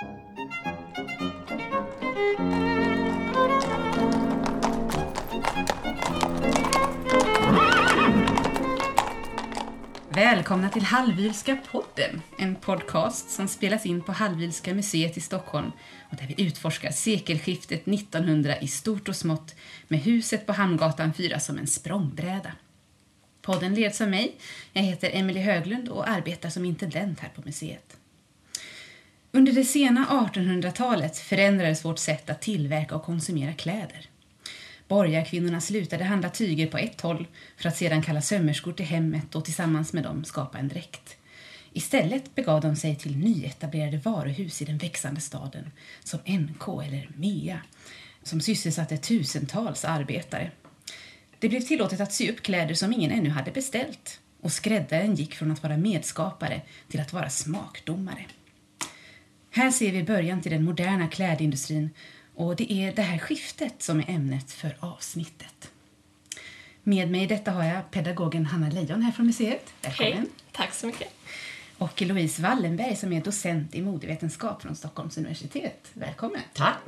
Välkomna till Hallwylska podden, en podcast som spelas in på Hallwylska museet i Stockholm och där vi utforskar sekelskiftet 1900 i stort och smått med huset på Hamngatan 4 som en språngbräda. Podden leds av mig. Jag heter Emelie Höglund och arbetar som intendent här på museet. Under det sena 1800-talet förändrades vårt sätt att tillverka och konsumera kläder. Borgarkvinnorna slutade handla tyger på ett håll för att sedan kalla sömmerskor till hemmet och tillsammans med dem skapa en dräkt. Istället begav de sig till nyetablerade varuhus i den växande staden som NK eller MEA som sysselsatte tusentals arbetare. Det blev tillåtet att sy upp kläder som ingen ännu hade beställt och skräddaren gick från att vara medskapare till att vara smakdomare. Här ser vi början till den moderna klädindustrin och det är det här skiftet som är ämnet för avsnittet. Med mig i detta har jag pedagogen Hanna Lejon här från museet. Välkommen. Hej, tack så mycket. Och Louise Wallenberg som är docent i modevetenskap från Stockholms universitet. Välkommen. Tack.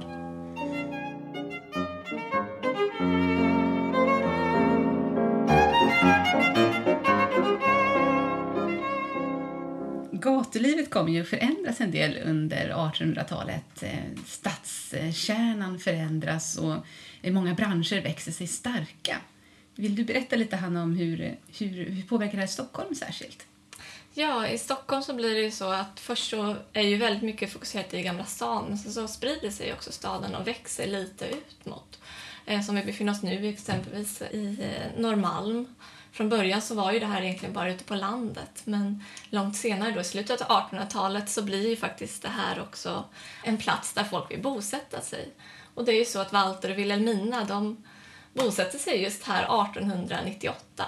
Gatulivet kommer ju förändras en del under 1800-talet. Eh, stadskärnan förändras och eh, många branscher växer sig starka. Vill du berätta lite Hanna om hur, hur, hur påverkar det här Stockholm särskilt? Ja, i Stockholm så blir det ju så att först så är ju väldigt mycket fokuserat i Gamla stan, men så, så sprider sig också staden och växer lite ut mot. Eh, som vi befinner oss nu exempelvis i eh, Norrmalm från början så var ju det här egentligen bara ute på landet men långt senare, då, i slutet av 1800-talet, så blir ju faktiskt det här också en plats där folk vill bosätta sig. Och det är ju så att Walter och Wilhelmina, de bosätter sig just här 1898.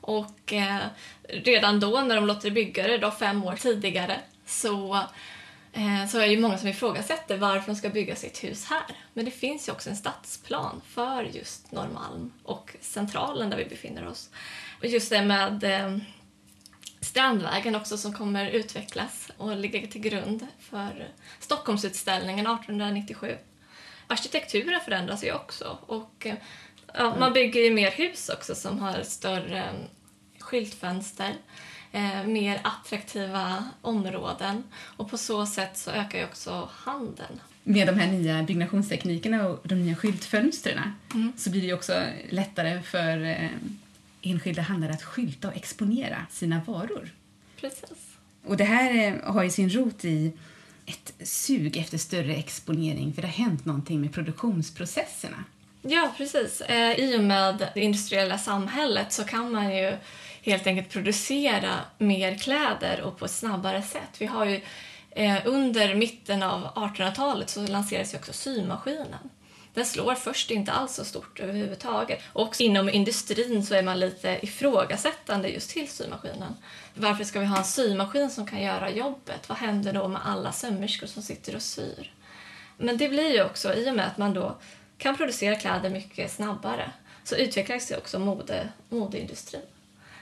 Och eh, redan då, när de låter bygga det, då fem år tidigare, så Eh, så är det många som ifrågasätter varför de ska bygga sitt hus här. Men det finns ju också en stadsplan för just Norrmalm och Centralen där vi befinner oss. Och just det med eh, Strandvägen också som kommer utvecklas och ligga till grund för Stockholmsutställningen 1897. Arkitekturen förändras ju också och eh, ja, man bygger ju mer hus också som har större skyltfönster eh, mer attraktiva områden. Och på så sätt så ökar ju också handeln. Med de här nya byggnationsteknikerna och de nya skyltfönstren mm. så blir det också lättare för eh, enskilda handlare att skylta och exponera sina varor. Precis. Och det här eh, har ju sin rot i ett sug efter större exponering för det har hänt någonting med produktionsprocesserna. Ja, precis. Eh, I och med det industriella samhället så kan man ju helt enkelt producera mer kläder och på ett snabbare sätt. Vi har ju, eh, under mitten av 1800-talet så lanserades ju också symaskinen. Den slår först inte alls så stort överhuvudtaget. Och inom industrin så är man lite ifrågasättande just till symaskinen. Varför ska vi ha en symaskin som kan göra jobbet? Vad händer då med alla sömmerskor som sitter och syr? Men det blir ju också, i och med att man då kan producera kläder mycket snabbare, så utvecklas ju också mode, modeindustrin.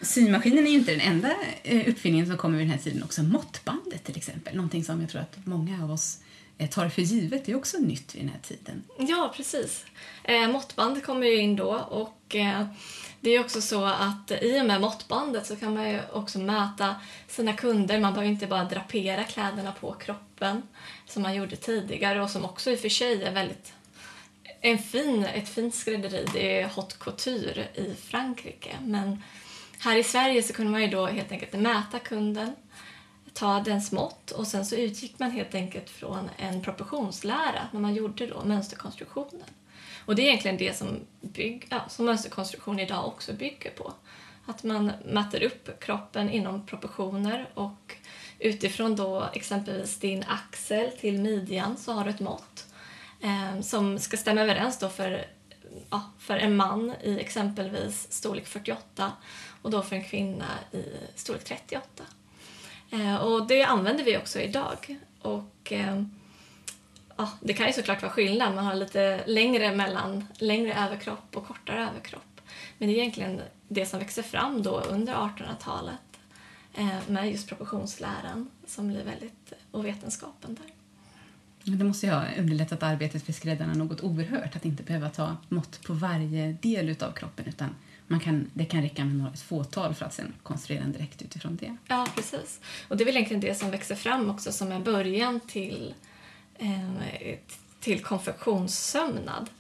Symaskinen är ju inte den enda eh, uppfinningen som kommer vid den här tiden. Också måttbandet till exempel. Någonting som jag tror att många av oss eh, tar för givet. Det är också nytt vid den här tiden. Ja, precis. Eh, måttbandet kommer ju in då och eh, det är också så att i och med måttbandet så kan man ju också mäta sina kunder. Man behöver inte bara drapera kläderna på kroppen som man gjorde tidigare och som också i och för sig är väldigt en fin, ett fint skrädderi. Det är haute couture i Frankrike. Men här i Sverige så kunde man ju då helt enkelt mäta kunden, ta dens mått och sen så utgick man helt enkelt från en proportionslära när man gjorde då mönsterkonstruktionen. Och det är egentligen det som, bygg, ja, som mönsterkonstruktion idag också bygger på. Att man mäter upp kroppen inom proportioner och utifrån då exempelvis din axel till midjan så har du ett mått eh, som ska stämma överens då för, ja, för en man i exempelvis storlek 48 och då för en kvinna i storlek 38. Eh, och det använder vi också idag. Och eh, ja, Det kan ju såklart vara skillnad, man har lite längre mellan längre överkropp och kortare överkropp. Men det är egentligen det som växer fram då under 1800-talet eh, med just proportionsläran som blir väldigt, och vetenskapen där. Men det måste ju ha underlättat arbetet för skräddarna något oerhört att inte behöva ta mått på varje del av kroppen utan man kan, det kan räcka med några, ett fåtal för att sen konstruera en direkt utifrån det. Ja, precis. Och det är väl egentligen det som växer fram också som en början till, eh, till konfektionssömnad.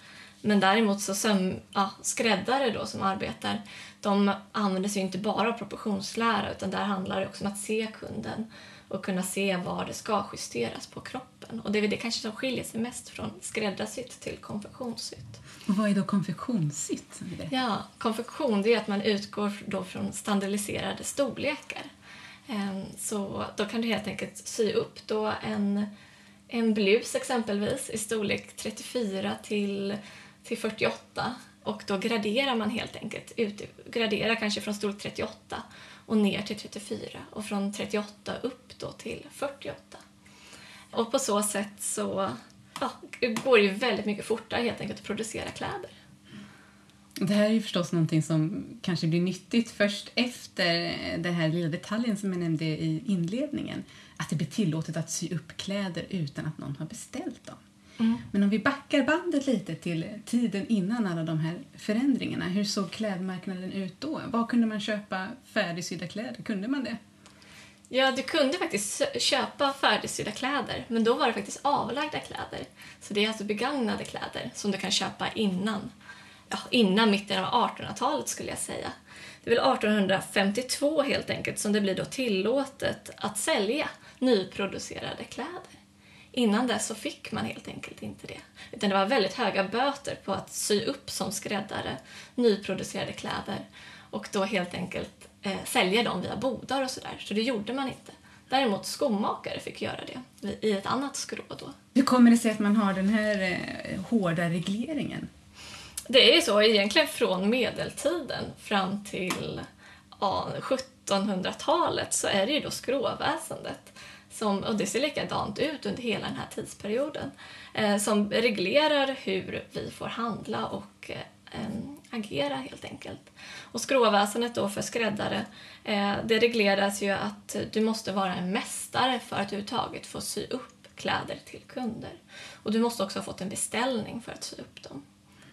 Men däremot så söm, ja, skräddare då som arbetar, de använder sig inte bara av proportionslära utan där handlar det också om att se kunden och kunna se var det ska justeras på kroppen. Och det är väl det kanske som skiljer sig mest från skräddarsytt till konfektionssytt. Och vad är då konfektionssytt? Ja, konfektion det är att man utgår då från standardiserade storlekar. Ehm, så då kan du helt enkelt sy upp då en, en blus exempelvis i storlek 34 till, till 48 och då graderar man helt enkelt. Ut, graderar kanske från storlek 38 och ner till 34 och från 38 upp då till 48. Och på så sätt så ja, går det ju väldigt mycket fortare helt enkelt att producera kläder. Det här är ju förstås någonting som kanske blir nyttigt först efter den här lilla detaljen som jag nämnde i inledningen. Att det blir tillåtet att sy upp kläder utan att någon har beställt dem. Mm. Men om vi backar bandet lite till tiden innan alla de här förändringarna. Hur såg klädmarknaden ut då? Var kunde man köpa färdigsydda kläder? Kunde man det? Ja, du kunde faktiskt köpa färdigsydda kläder, men då var det faktiskt avlagda kläder. Så det är alltså begagnade kläder som du kan köpa innan, ja, innan mitten av 1800-talet skulle jag säga. Det är väl 1852 helt enkelt som det blir då tillåtet att sälja nyproducerade kläder. Innan dess så fick man helt enkelt inte det. Utan det var väldigt höga böter på att sy upp som skräddare nyproducerade kläder och då helt enkelt eh, sälja dem via bodar och sådär. Så det gjorde man inte. Däremot skomakare fick göra det i ett annat skrå då. Hur kommer det sig att man har den här eh, hårda regleringen? Det är ju så egentligen från medeltiden fram till ja, 1700-talet så är det ju då skråväsendet som, och det ser likadant ut under hela den här tidsperioden, eh, som reglerar hur vi får handla och eh, agera helt enkelt. Och skråväsendet då för skräddare, eh, det regleras ju att du måste vara en mästare för att överhuvudtaget få sy upp kläder till kunder. Och du måste också ha fått en beställning för att sy upp dem,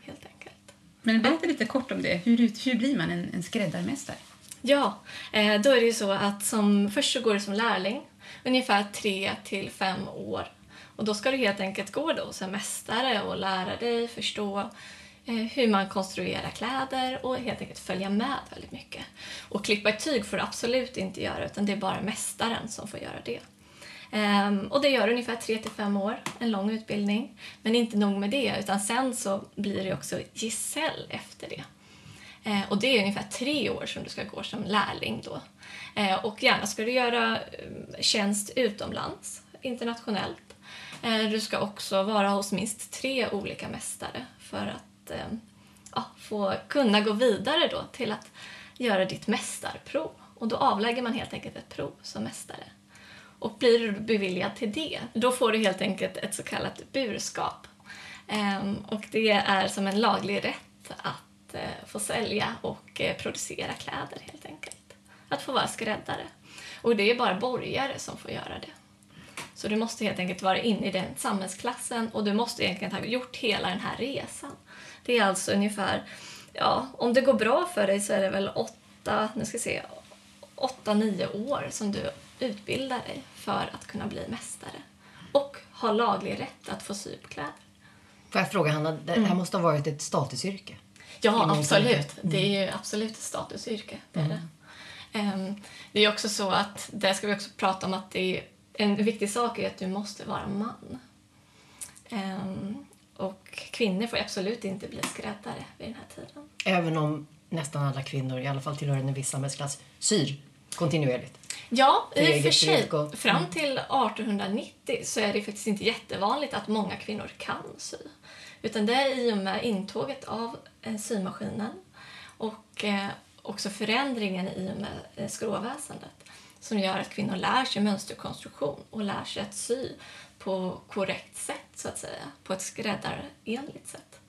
helt enkelt. Men berätta lite kort om det. Hur, hur blir man en, en skräddarmästare? Ja, eh, då är det ju så att som, först så går du som lärling ungefär tre till fem år. Och då ska du helt enkelt gå då som mästare och lära dig förstå eh, hur man konstruerar kläder och helt enkelt följa med väldigt mycket. Och klippa ett tyg får du absolut inte göra utan det är bara mästaren som får göra det. Um, och det gör ungefär 3 till fem år, en lång utbildning. Men inte nog med det, utan sen så blir det också gesäll efter det. Uh, och det är ungefär tre år som du ska gå som lärling då. Eh, och gärna ska du göra eh, tjänst utomlands, internationellt. Eh, du ska också vara hos minst tre olika mästare för att ja, få kunna gå vidare då till att göra ditt mästarprov. Och då avlägger man helt enkelt ett prov som mästare. Och blir du beviljad till det, då får du helt enkelt ett så kallat burskap. Ehm, och det är som en laglig rätt att få sälja och producera kläder helt enkelt. Att få vara skräddare. Och det är bara borgare som får göra det. Så du måste helt enkelt vara inne i den samhällsklassen och du måste egentligen ha gjort hela den här resan. Det är alltså ungefär, ja, om det går bra för dig så är det väl åtta, nu ska vi se, åtta, nio år som du utbilda dig för att kunna bli mästare och ha laglig rätt att få sy upp kläder. Får jag fråga Hanna, det här mm. måste ha varit ett statusyrke? Ja, absolut. Mm. Det är ju absolut ett statusyrke. Det är, mm. det. Um, det är också så att, där ska vi också prata om att det är en viktig sak är att du måste vara man. Um, och kvinnor får absolut inte bli skräddare vid den här tiden. Även om nästan alla kvinnor, i alla fall tillhörande en viss samhällsklass, syr kontinuerligt? Ja, i och för sig. Fram mm. till 1890 så är det faktiskt inte jättevanligt att många kvinnor kan sy. Utan det är i och med intåget av eh, symaskinen och eh, också förändringen i och med eh, skråväsendet som gör att kvinnor lär sig mönsterkonstruktion och lär sig att sy på korrekt sätt, så att säga. På ett skräddarenligt sätt.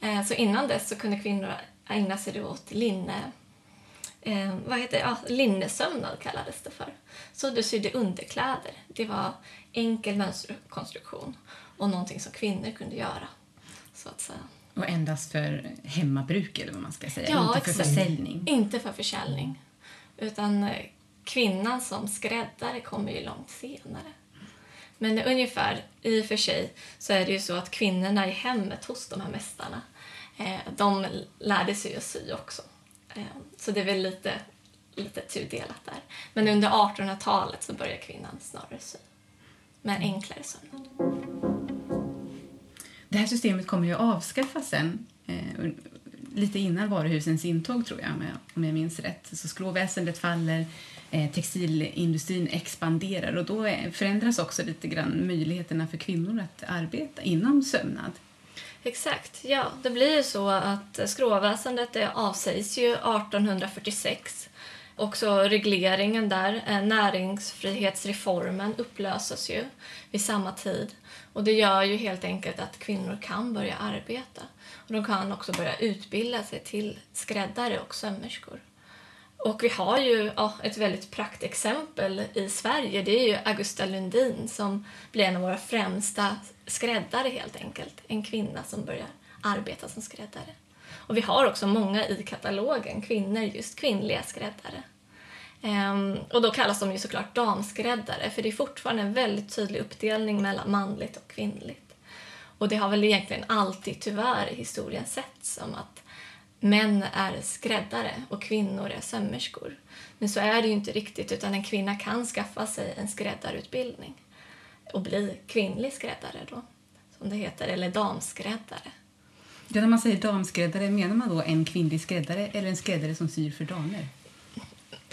Eh, så innan dess så kunde kvinnor ägna sig åt linne eh, vad heter det? Ja, linnesömnad kallades det för. Så du sydde underkläder. Det var enkel mönsterkonstruktion och någonting som kvinnor kunde göra. Så att säga. Och endast för hemmabruk eller vad man ska säga, Ja, inte för exakt. försäljning. Inte för försäljning. Utan eh, kvinnan som skräddare kommer ju långt senare. Men ungefär, i och för sig, så är det ju så att kvinnorna i hemmet hos de här mästarna, eh, de lärde sig att sy också. Eh, så det är väl lite, lite tudelat där. Men under 1800-talet så börjar kvinnan snarare sy. Med en enklare sömnad. Det här systemet kommer ju att avskaffas sen. Eh, lite innan varuhusens intåg, tror jag, om jag, om jag minns rätt. Så skråväsendet faller, eh, textilindustrin expanderar och då är, förändras också lite grann möjligheterna för kvinnor att arbeta inom sömnad. Exakt, ja. Det blir ju så att eh, skråväsendet det avsägs ju 1846. Också regleringen där, eh, näringsfrihetsreformen upplöses ju vid samma tid. Och det gör ju helt enkelt att kvinnor kan börja arbeta. Och de kan också börja utbilda sig till skräddare och sömmerskor. Och vi har ju ja, ett väldigt praktexempel i Sverige. Det är ju Augusta Lundin som blir en av våra främsta skräddare helt enkelt. En kvinna som börjar arbeta som skräddare. Och vi har också många i katalogen, kvinnor, just kvinnliga skräddare. Um, och då kallas de ju såklart damskräddare för det är fortfarande en väldigt tydlig uppdelning mellan manligt och kvinnligt. Och det har väl egentligen alltid tyvärr i historien sett som att män är skräddare och kvinnor är sömmerskor. Men så är det ju inte riktigt utan en kvinna kan skaffa sig en skräddarutbildning och bli kvinnlig skräddare då, som det heter, eller damskräddare. Ja, när man säger damskräddare, menar man då en kvinnlig skräddare eller en skräddare som syr för damer?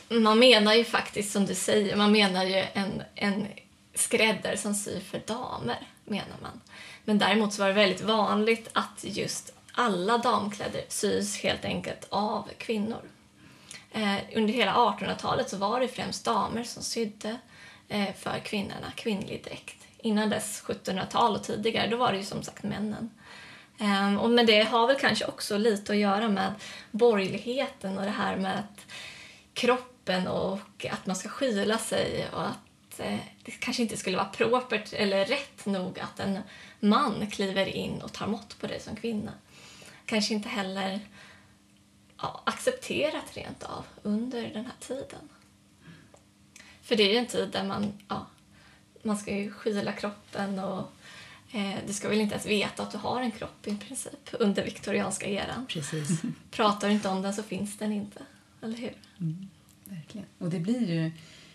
Man menar ju faktiskt som du säger, man menar ju en, en skräddare som syr för damer, menar man. Men däremot så var det väldigt vanligt att just alla damkläder sys helt enkelt av kvinnor. Eh, under hela 1800-talet så var det främst damer som sydde eh, för kvinnorna kvinnlig dräkt. Innan dess, 1700-tal och tidigare, då var det ju som sagt männen. Ehm, och men det har väl kanske också lite att göra med borgerligheten och det här med att kroppen och att man ska skyla sig och att eh, det kanske inte skulle vara propert eller rätt nog att en man kliver in och tar mått på dig som kvinna. Kanske inte heller ja, accepterat rent av under den här tiden. För det är ju en tid där man, ja, man ska ju skyla kroppen och du ska väl inte ens veta att du har en kropp i princip under viktorianska eran. Precis. Pratar du inte om den så finns den inte, eller hur? Verkligen. Och det blir ju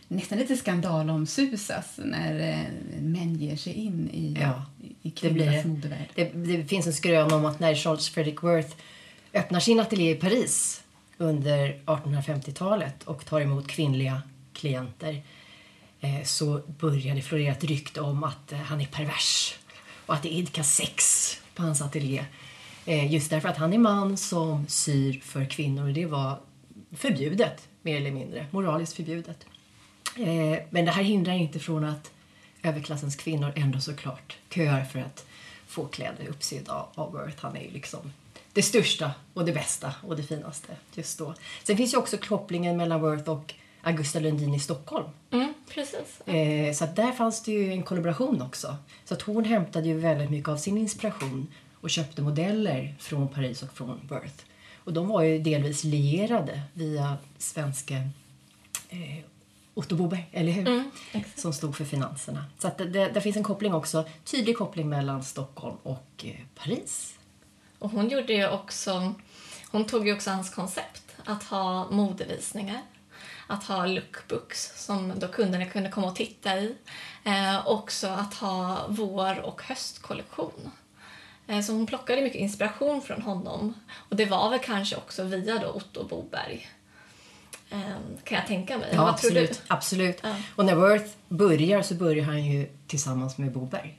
nästan lite skandalomsusas när eh, män ger sig in i, Ja, i det blir kvinnornas det. modevärld. Det, det finns en skröna om att när Charles Frederick Worth öppnar sin ateljé i Paris under 1850-talet och tar emot kvinnliga klienter eh, så börjar det florera ett rykte om att eh, han är pervers och att det idkas sex på hans ateljé. Eh, just därför att han är man som syr för kvinnor. Det var förbjudet, mer eller mindre. Moraliskt förbjudet. Eh, men det här hindrar inte från att överklassens kvinnor ändå såklart köar för att få kläder uppsydda av Worth. Han är ju liksom det största och det bästa och det finaste just då. Sen finns ju också kopplingen mellan Worth och Augusta Lundin i Stockholm. Mm, precis. Eh, så att där fanns det ju en kollaboration också. Så att hon hämtade ju väldigt mycket av sin inspiration och köpte modeller från Paris och från Worth. Och de var ju delvis lierade via svenske eh, Otto Boberg, eller hur? Mm. Som stod för finanserna. Så att det, det, det finns en koppling också, tydlig koppling mellan Stockholm och eh, Paris. Och hon gjorde ju också, hon tog ju också hans koncept att ha modevisningar, att ha lookbooks som då kunderna kunde komma och titta i. Eh, också att ha vår och höstkollektion. Eh, så hon plockade mycket inspiration från honom. Och det var väl kanske också via då Otto Boberg. Eh, kan jag tänka mig. Ja, absolut. absolut. Ja. Och när Worth börjar så börjar han ju tillsammans med Boberg.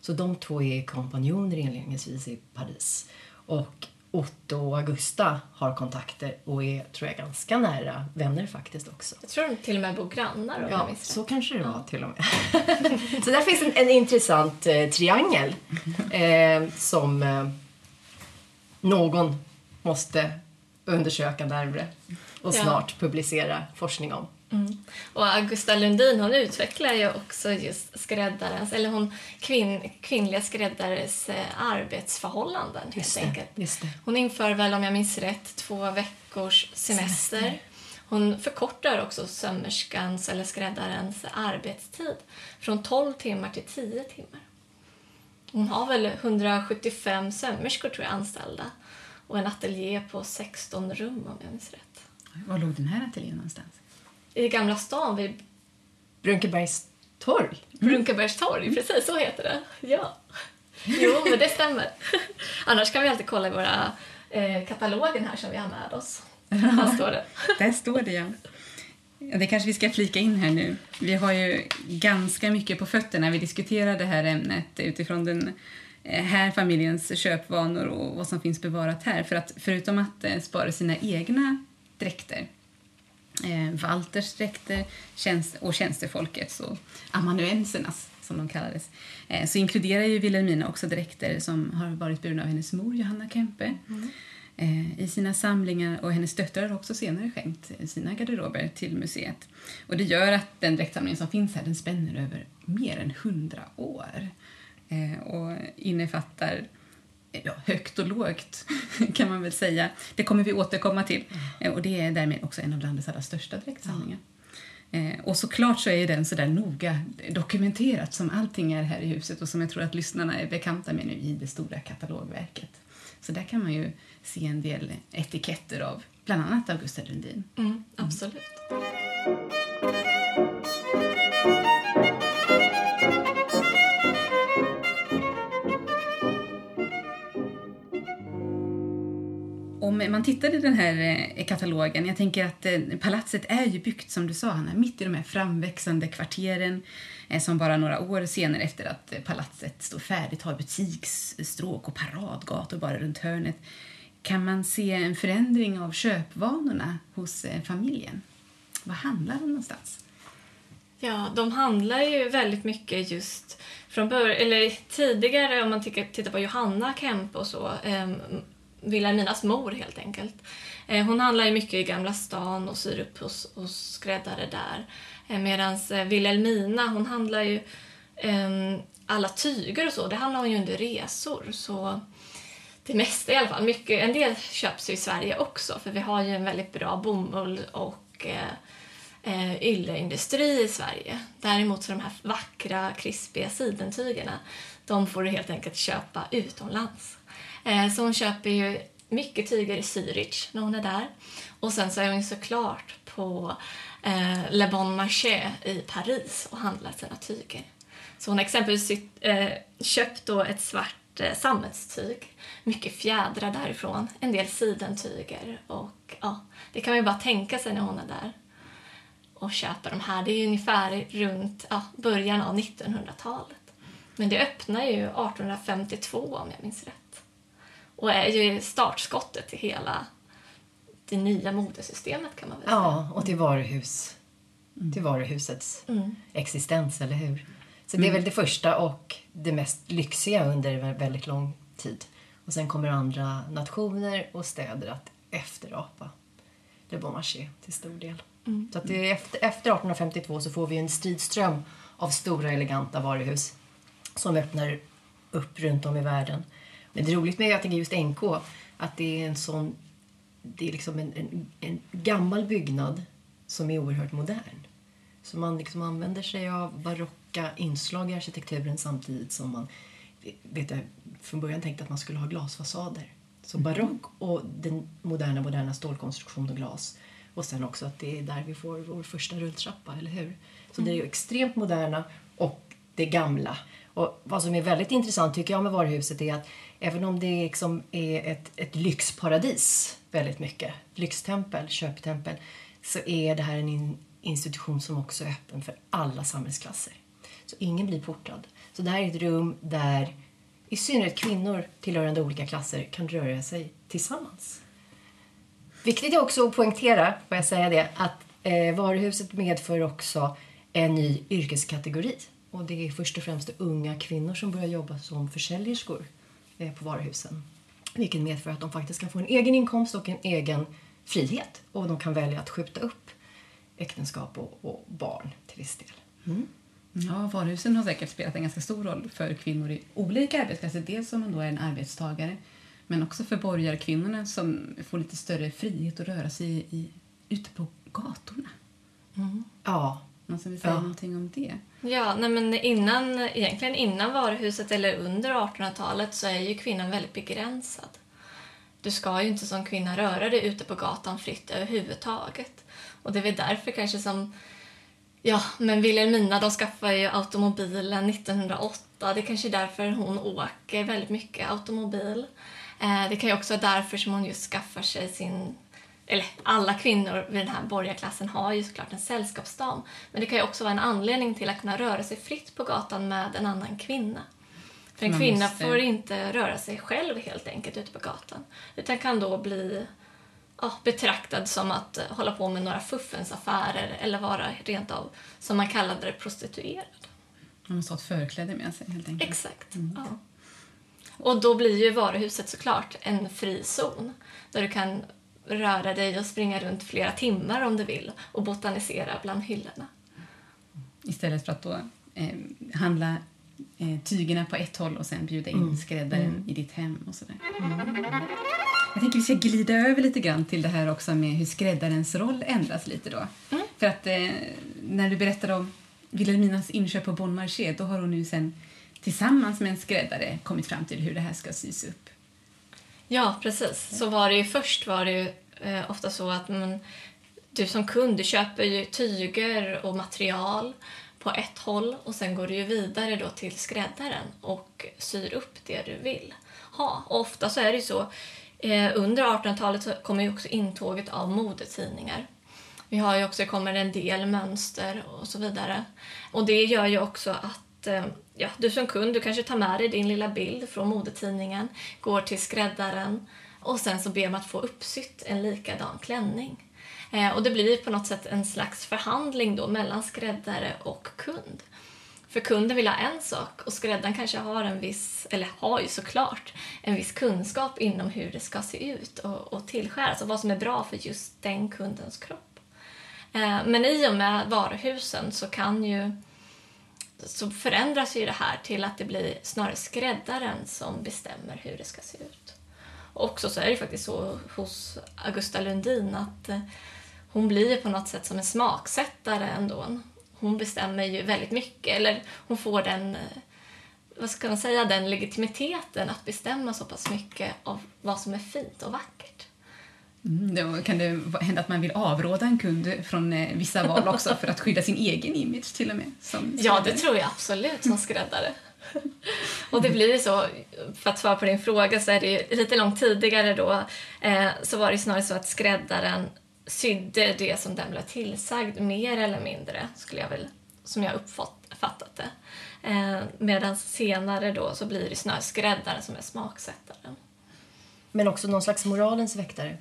Så de två är kompanjoner inledningsvis i Paris. Och Otto och Augusta har kontakter och är, tror jag, ganska nära vänner faktiskt också. Jag tror de till och med bor grannar Ja, så kanske det var till och med. så där finns en, en intressant eh, triangel eh, som eh, någon måste undersöka närmare. och Ja. snart publicera forskning om. Mm. Och Augusta Lundin hon utvecklar ju också just skräddarens, eller hon kvinn, kvinnliga skräddares eh, arbetsförhållanden helt Just det, enkelt. just det. Hon inför väl, om jag minns rätt, två veckors semester. Semester. Hon förkortar också sömmerskans eller skräddarens arbetstid från 12 timmar till 10 timmar. Hon har väl 175 sömmerskor tror jag anställda och en ateljé på 16 rum om jag minns rätt. Var låg den här ateljén någonstans? I Gamla stan vid Brunkebergs torg. Brunkebergs torg, precis så heter det. Ja. Jo, men det stämmer. Annars kan vi alltid kolla i våra eh, katalogen här som vi har med oss. Här står det. Där står det, ja. ja. Det kanske vi ska flika in här nu. Vi har ju ganska mycket på fötterna. Vi diskuterar det här ämnet utifrån den eh, här familjens köpvanor och vad som finns bevarat här. För att förutom att eh, spara sina egna dräkter eh, Walters dräkter tjänst och tjänstefolkets och amanuensernas som de kallades. Eh, så inkluderar ju Wilhelmina också dräkter som har varit burna av hennes mor Johanna Kempe eh, i sina samlingar. Och hennes döttrar har också senare skänkt sina garderober till museet. Och det gör att den dräktsamling som finns här den spänner över mer än hundra år. Eh, och innefattar ja, högt och lågt kan man väl säga. Det kommer vi återkomma till. Eh, Och det är därmed också en av landets allra största dräktsamlingar. Eh, Och såklart så är den så där noga dokumenterat som allting är här i huset och som jag tror att lyssnarna är bekanta med nu i det stora katalogverket. Så där kan man ju se en del etiketter av bland annat Augusta Lundin. Mm, absolut. Om man tittar i den här eh, katalogen, jag tänker att eh, palatset är ju byggt som du sa Hanna, mitt i de här framväxande kvarteren eh, som bara några år senare efter att palatset står färdigt har butiksstråk och paradgator bara runt hörnet. Kan man se en förändring av köpvanorna hos familjen? Vad handlar de någonstans? Ja, de handlar ju väldigt mycket just från början, eller tidigare om man tittar tittar på Johanna Kempe och så, ehm, Vilhelminas mor helt enkelt. Eh, hon handlar ju mycket i Gamla stan och syr upp hos, hos skräddare där. Eh, Medan eh, Vilhelmina, hon handlar ju um, alla tyger och så, det handlar hon ju under resor. Så det mesta i alla fall. Mycket, en del köps ju i Sverige också för vi har ju en väldigt bra bomull och eh, eh, ylleindustri i Sverige. Däremot så de här vackra, krispiga sidentygerna, de får du helt enkelt köpa utomlands. Eh, så hon köper ju mycket tyger i Zürich när hon är där. Och sen så är hon ju såklart på eh, Le Bon Marché i Paris och handlar sina tyger. Så hon har exempelvis eh, köpt då ett svart eh, sammetstyg, mycket fjädrar därifrån, en del sidentyger och ja, det kan man ju bara tänka sig när hon är där och köper de här. Det är ju ungefär runt ja, början av 1900-talet. Men det öppnar ju 1852 om jag minns rätt. Och är ju startskottet till hela det nya modesystemet kan man väl säga. Ja, och till varuhus. Till varuhusets Mm. existens, eller hur? Så det är väl det första och det mest lyxiga under en väldigt lång tid. Och sen kommer andra nationer och städer att efterapa Le Bon Marché till stor del. Så att det är efter, efter 1852 så får vi en stridström av stora eleganta varuhus som öppnar upp runt om i världen. Men det är roligt med jag tänker just NK att det är en sån det är liksom en, en, en gammal byggnad som är oerhört modern. Så man liksom använder sig av barocka inslag i arkitekturen samtidigt som man vet jag, från början tänkte att man skulle ha glasfasader. Så barock och den moderna, moderna stålkonstruktion och glas. Och sen också att det är där vi får vår första rulltrappa, eller hur? Så det är ju extremt moderna och det gamla. Och vad som är väldigt intressant tycker jag med varuhuset är att även om det liksom är ett, ett lyxparadis väldigt mycket, lyxtempel, köptempel, så är det här en in, institution som också är öppen för alla samhällsklasser. Så ingen blir portad. Så det här är ett rum där i synnerhet kvinnor tillhörande olika klasser kan röra sig tillsammans. Viktigt är också att poängtera, får jag säga det, att eh, varuhuset medför också en ny yrkeskategori. Och det är först och främst unga kvinnor som börjar jobba som försäljerskor på varuhusen. Vilket medför att de faktiskt kan få en egen inkomst och en egen frihet och de kan välja att skjuta upp äktenskap och, och barn till viss del. Mm. Ja, varuhusen har säkert spelat en ganska stor roll för kvinnor i olika arbetsplatser. Dels om man då är en arbetstagare, men också för borgarkvinnorna som får lite större frihet att röra sig i, ute på gatorna. Ja, Någon som vill säga Ja. någonting om det? Ja, nej men innan, egentligen innan varuhuset eller under 1800-talet så är ju kvinnan väldigt begränsad. Du ska ju inte som kvinna röra dig ute på gatan fritt överhuvudtaget. Och det är väl därför kanske som Ja, men Wilhelmina de skaffade ju automobilen 1908. Det är kanske är därför hon åker väldigt mycket automobil. Eh, det kan ju också vara därför som hon just skaffar sig sin... Eller alla kvinnor vid den här borgarklassen har ju såklart en sällskapsdam. Men det kan ju också vara en anledning till att kunna röra sig fritt på gatan med en annan kvinna. För en Man kvinna måste- får inte röra sig själv helt enkelt ute på gatan. Utan kan då bli ja, betraktad som att eh, hålla på med några fuffelsaffärer eller vara rent av, som man kallade det, prostituerad. Man måste ha ett förkläde med sig helt enkelt. Exakt. Ja. Och då blir ju varuhuset såklart en fri zon där du kan röra dig och springa runt flera timmar om du vill och botanisera bland hyllorna. Istället för att då eh, handla eh, tygerna på ett håll och sen bjuda in skräddaren i ditt hem och sådär. Jag tänker vi ska glida över lite grann till det här också med hur skräddarens roll ändras lite då. För att eh, när du berättade om Wilhelminas inköp på Bon Marché då har hon nu sen tillsammans med en skräddare kommit fram till hur det här ska sys upp. Ja, precis. Så var det ju först var det ju eh, ofta så att man, du som kund du köper ju tyger och material på ett håll och sen går du ju vidare då till skräddaren och syr upp det du vill ha. Och ofta så är det ju så, eh, under 1800-talet så kommer ju också intåget av modetidningar. Vi har ju också, det kommer en del mönster och så vidare. Och det gör ju också att eh, ja, du som kund, du kanske tar med dig din lilla bild från modetidningen, går till skräddaren och sen så ber man att få uppsytt en likadan klänning. Eh, och det blir på något sätt en slags förhandling då mellan skräddare och kund. För kunden vill ha en sak och skräddaren kanske har en viss, eller har ju såklart, en viss kunskap inom hur det ska se ut och, och tillskäras och vad som är bra för just den kundens kropp. Eh, Men i och med varuhusen så kan ju så förändras ju det här till att det blir snarare skräddaren som bestämmer hur det ska se ut. Och också så är det ju faktiskt så hos Augusta Lundin att eh, hon blir på något sätt som en smaksättare ändå. Hon bestämmer ju väldigt mycket, eller hon får den, eh, vad ska man säga, den legitimiteten att bestämma så pass mycket av vad som är fint och vackert. Mm, då kan det hända att man vill avråda en kund från eh, vissa val också för att skydda sin egen image till och med. Som Ja, det tror jag absolut som skräddare. Och det blir ju så, för att svara på din fråga, så är det ju lite långt tidigare då eh, så var det snarare så att skräddaren sydde det som den blev tillsagd, mer eller mindre, skulle jag väl, som jag uppfattat det. Eh, Medan senare då så blir det snarare skräddaren som är smaksättaren. Men också någon slags moralens väktare.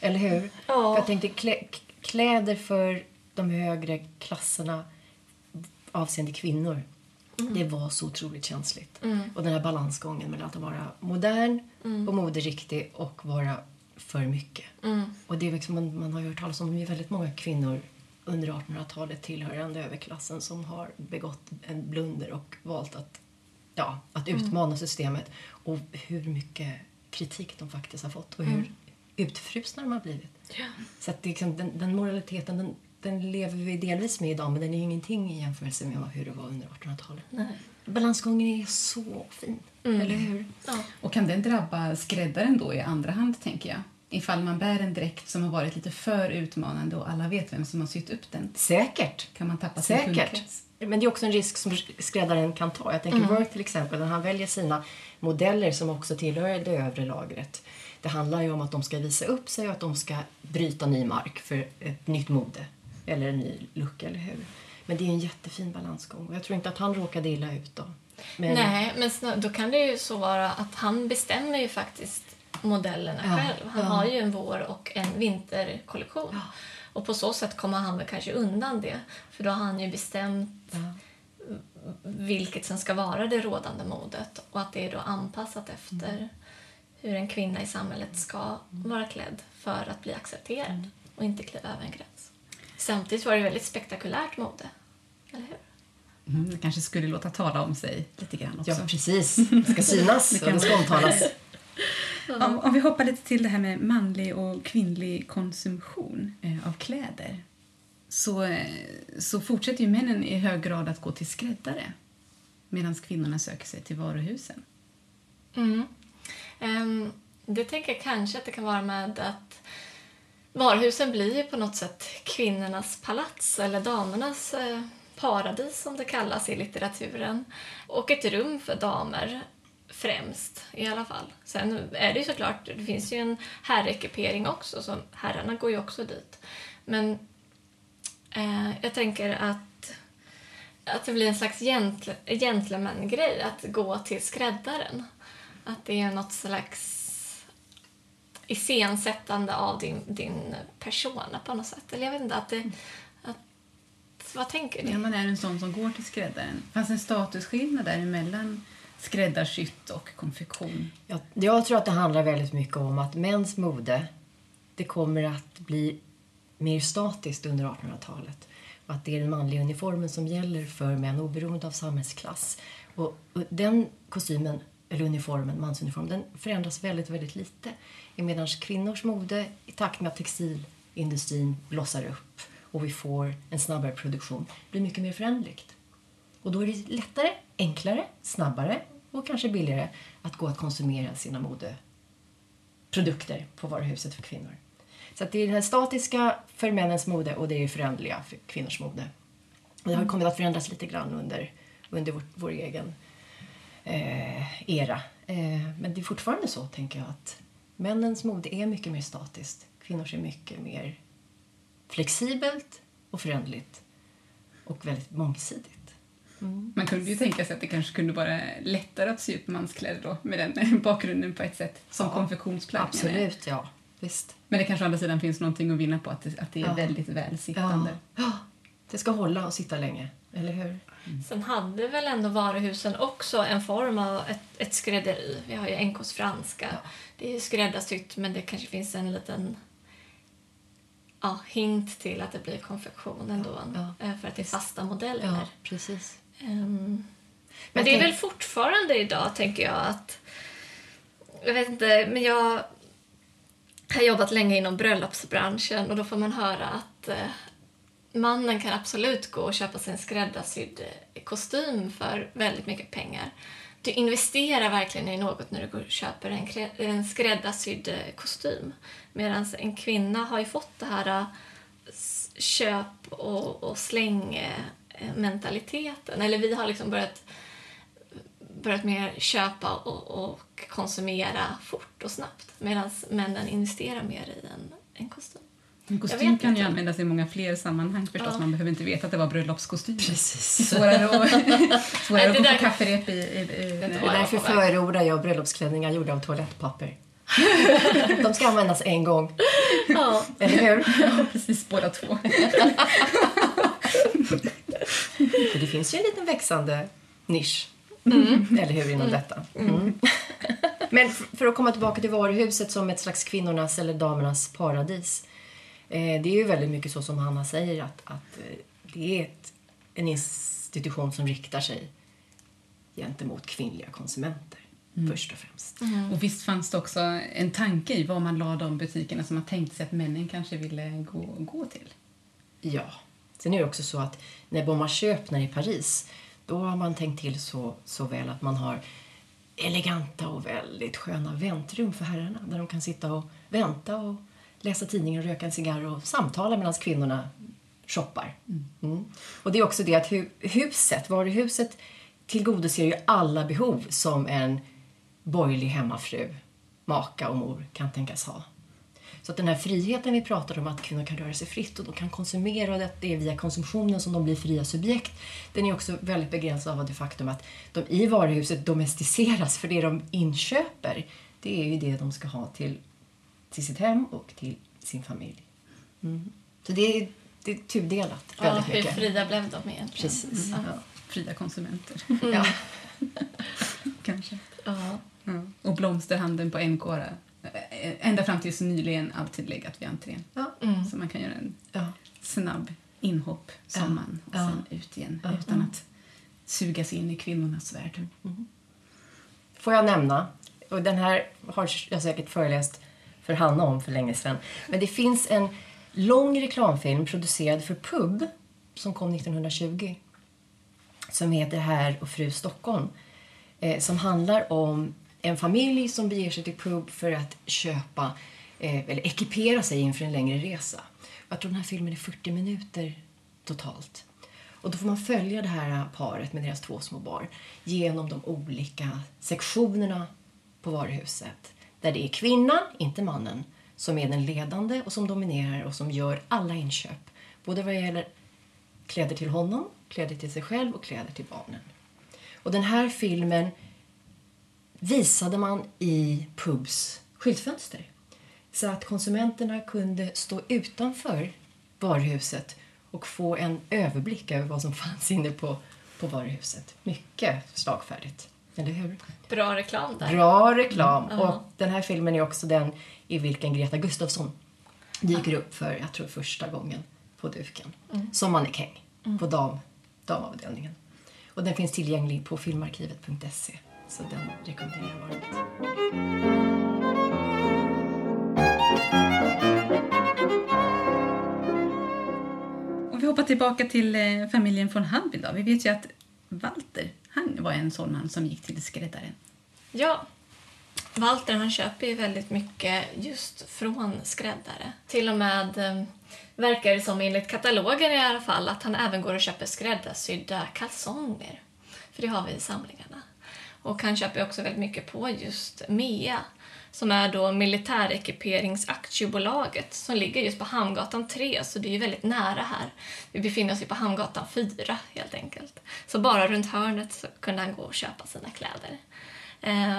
Eller hur? Ja. För jag tänkte klä, kläder för de högre klasserna avseende kvinnor. Det var så otroligt känsligt. Och den här balansgången mellan att vara modern och moderiktig och vara för mycket. Och det är liksom, man, man har ju hört talas om att väldigt många kvinnor under 1800-talet tillhörande överklassen som har begått en blunder och valt att, ja, att utmana systemet. Och hur mycket kritik de faktiskt har fått och hur utfrusna de har blivit. Så att det är liksom, den, den moraliteten den, den lever vi delvis med idag men den är ingenting i jämförelse med hur det var under 1800-talet. Balansgången är så fin, eller hur? Ja. Och kan den drabba skräddaren då i andra hand, tänker jag? Ifall man bär en dräkt som har varit lite för utmanande och alla vet vem som har sytt upp den. Säkert. Kan man tappa sin Säkert. kundkrets? Men det är också en risk som skräddaren kan ta. Jag tänker Worth till exempel, när han väljer sina modeller som också tillhör det övre lagret. Det handlar ju om att de ska visa upp sig och att de ska bryta ny mark för ett nytt mode. Eller en ny look, eller hur? Men det är en jättefin balansgång och jag tror inte att han råkade illa ut då. Men, Nej, men då kan det ju så vara att han bestämmer ju faktiskt modellerna Ja, själv. Han ja. har ju en vår och en vinterkollektion. Och på så sätt kommer han väl kanske undan det. För då har han ju bestämt Ja. vilket som ska vara det rådande modet och att det är då anpassat efter hur en kvinna i samhället ska vara klädd för att bli accepterad och inte kliva över en gräns. Samtidigt var det väldigt spektakulärt mode, eller hur? Mm, det kanske skulle låta tala om sig lite grann också. Ja, precis. Det ska synas Det och det ska omtalas. Om, om vi hoppar lite till det här med manlig och kvinnlig konsumtion eh, av kläder så, eh, så fortsätter ju männen i hög grad att gå till skräddare medan kvinnorna söker sig till varuhusen. Mm. Ehm, det tänker jag kanske att det kan vara med att varuhusen blir ju på något sätt kvinnornas palats eller damernas eh, paradis som det kallas i litteraturen. Och ett rum för damer främst i alla fall. Sen är det ju såklart, det finns ju en herrekipering också, så herrarna går ju också dit. Men eh, jag tänker att att det blir en slags gentle, gentleman-grej att gå till skräddaren. Att det är något slags iscensättande av din, din persona på något sätt. Eller jag vet inte, att det... Att, vad tänker ni? Ja, man är en sån som går till skräddaren. Fanns en statusskillnad däremellan skräddarsytt och konfektion? Jag, jag tror att det handlar väldigt mycket om att mäns mode det kommer att bli mer statiskt under 1800-talet. Och att det är den manliga uniformen som gäller för män oberoende av samhällsklass. Och, och den kostymen, eller uniformen, mansuniformen, den förändras väldigt, väldigt lite. Medan kvinnors mode, i takt med att textilindustrin blossar upp och vi får en snabbare produktion, blir mycket mer förändligt. Och då är det lättare, enklare, snabbare och kanske billigare att gå att konsumera sina modeprodukter på varuhuset för kvinnor. Så det är det här statiska för männens mode och det är det föränderliga för kvinnors mode. Och det har kommit att förändras lite grann under, under vår, vår egen eh, era. Eh, men det är fortfarande så, tänker jag, att männens mode är mycket mer statiskt. Kvinnors är mycket mer flexibelt och föränderligt och väldigt mångsidigt. Man kunde ju tänka sig att det kanske kunde vara lättare att sy upp manskläder då med den bakgrunden på ett sätt som Ja, konfektionsplagg. Absolut, ja. Visst. Men det kanske å andra sidan finns någonting att vinna på att det, att det är Ja. väldigt välsittande. Ja. Ja, det ska hålla och sitta länge, eller hur? Sen hade väl ändå varuhusen också en form av ett, ett skrädderi. Vi har ju NKs franska. Ja. Det är ju skräddarsytt men det kanske finns en liten ja, hint till att det blir konfektion ändå. Ja. eh, För att det är fasta modeller. Ja, precis. Ehm, Men det är väl fortfarande idag, tänker jag, att... Jag vet inte, men jag har jobbat länge inom bröllopsbranschen och då får man höra att eh, mannen kan absolut gå och köpa sig en skräddarsydd eh, kostym för väldigt mycket pengar. Du investerar verkligen i något när du går och köper en, en skräddarsydd eh, kostym. Medan en kvinna har ju fått det här eh, köp och, och släng mentaliteten. Eller vi har liksom börjat, börjat mer köpa och, och konsumera fort och snabbt. Medan männen investerar mer i en, en kostym. En Jag kostym kan ju användas i många fler sammanhang förstås. Ja. Man behöver inte veta att det var bröllopskostym. Precis. Svårare att, svårare Nej, att det gå där- på kafferep i... i, i Det Det är jag därför förordar jag bröllopsklänningar gjorda av toalettpapper. De ska användas en gång, Ja. eller hur? precis båda två. För det finns ju en liten växande nisch, eller hur, inom detta. Mm. Men f- för att komma tillbaka till varuhuset som ett slags kvinnornas eller damernas paradis. Eh, det är ju väldigt mycket så som Hanna säger att, att eh, det är ett, en institution som riktar sig gentemot kvinnliga konsumenter först och främst. Och visst fanns det också en tanke i vad man la de butikerna som man tänkte sig att männen kanske ville gå, gå till. Ja. Sen är det också så att när Beaumarchais öppnar i Paris då har man tänkt till så, så väl att man har eleganta och väldigt sköna väntrum för herrarna där de kan sitta och vänta och läsa tidningen, röka en cigarr och samtala medan kvinnorna shoppar. Mm. Och det är också det att hu- huset, varuhuset tillgodoser ju alla behov som en borgerlig hemmafru, maka och mor kan tänkas ha. Så att den här friheten vi pratar om, att kvinnor kan röra sig fritt och de kan konsumera och att det är via konsumtionen som de blir fria subjekt, den är också väldigt begränsad av det faktum att de i varuhuset domesticeras för det de inköper, det är ju det de ska ha till, till sitt hem och till sin familj. Mm. Så det är, det är tudelat Ja, väldigt hur mycket. fria blev de egentligen? Precis. Ja. Fria konsumenter, Ja. kanske. Ja. Ja. Och blomsterhandeln på NK eh, ända fram tills nyligen alltid legat vid entrén. Ja. Så man kan göra en Ja. snabb inhopp som Ja. man och Ja. sen ut igen Ja. utan att sugas in i kvinnornas värld. Får jag nämna, och den här har jag säkert föreläst för Hanna om för länge sedan. Men det finns en lång reklamfilm producerad för pub som kom 1920 som heter Herr och fru Stockholm. Eh, som handlar om en familj som beger sig till pub för att köpa eh, eller ekipera sig inför en längre resa. Jag tror den här filmen är 40 minuter totalt. Och då får man följa det här paret med deras två små barn genom de olika sektionerna på varuhuset. Där det är kvinnan, inte mannen, som är den ledande och som dominerar och som gör alla inköp. Både vad gäller kläder till honom, kläder till sig själv och kläder till barnen. Och den här filmen visade man i pubs skyltfönster. Så att konsumenterna kunde stå utanför varuhuset och få en överblick över vad som fanns inne på, på varuhuset. Mycket slagfärdigt, eller hur? Bra reklam där. Bra reklam! Mm. Och den här filmen är också den i vilken Greta Gustafsson dyker upp för, jag tror första gången, på duken. Mm. Som mannekäng på dam, damavdelningen. Och den finns tillgänglig på filmarkivet.se. Så den rekommenderar jag varmt. Vi hoppar tillbaka till eh, familjen von. Då. Vi vet ju att Walter, han var en sån man som gick till skräddaren. Ja. Walter han köper ju väldigt mycket just från skräddare. Till och med eh, verkar det som enligt katalogen i alla fall att han även går och köper skräddarsydda kalsonger. För det har vi i samlingarna. Och han köper också väldigt mycket på just MEA som är då Militärekiperingsaktiebolaget som ligger just på Hamngatan 3, så det är ju väldigt nära här. Vi befinner oss ju på Hamngatan 4 helt enkelt. Så bara runt hörnet så kunde han gå och köpa sina kläder.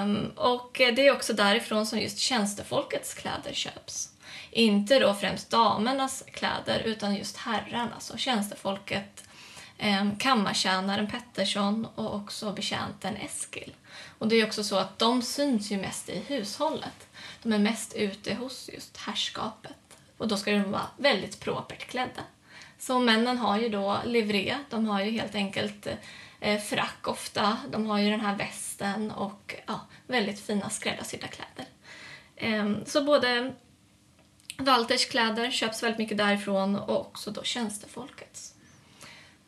Um, och det är också därifrån som just tjänstefolkets kläder köps. Inte då främst damernas kläder utan just herrarnas och tjänstefolket eh, kammartjänaren Pettersson och också betjänten Eskil. Och det är också så att de syns ju mest i hushållet. De är mest ute hos just herrskapet. Och då ska de vara väldigt propert klädda. Så männen har ju då livré, de har ju helt enkelt eh, frack ofta, de har ju den här västen och ja, väldigt fina skräddarsydda kläder. Eh, så både Walters kläder köps väldigt mycket därifrån och också då tjänstefolkets.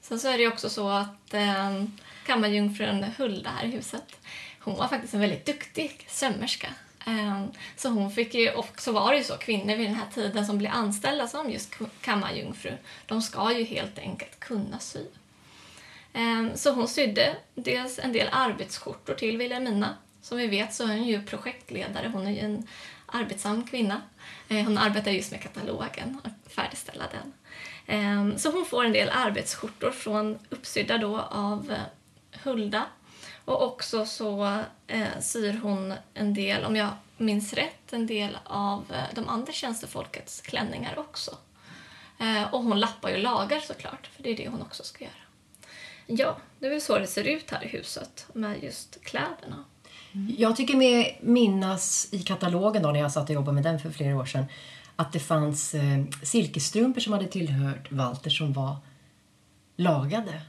Sen så är det ju också så att eh, kammarjungfrun Hulda här i huset, hon var faktiskt en väldigt duktig sömmerska. Eh, så hon fick ju, och så var det ju så, kvinnor vid den här tiden som blev anställda som just kammarjungfru, de ska ju helt enkelt kunna sy. Eh, så hon sydde dels en del arbetsskjortor till Wilhelmina. Som vi vet så är hon ju projektledare, hon är ju en arbetsam kvinna. Eh, hon arbetar just med katalogen och färdigställa den. Ehm, så hon får en del arbetsskjortor från uppsydda då av eh, Hulda. Och också så eh, syr hon en del, om jag minns rätt, en del av eh, de andra tjänstefolkets klänningar också. Ehm, och hon lappar ju lagar såklart, för det är det hon också ska göra. Ja, det är väl så det ser ut här i huset med just kläderna. Jag tycker mig minnas i katalogen då, när jag satt och jobbade med den för flera år sedan att det fanns eh, silkesstrumpor som hade tillhört Walter som var lagade.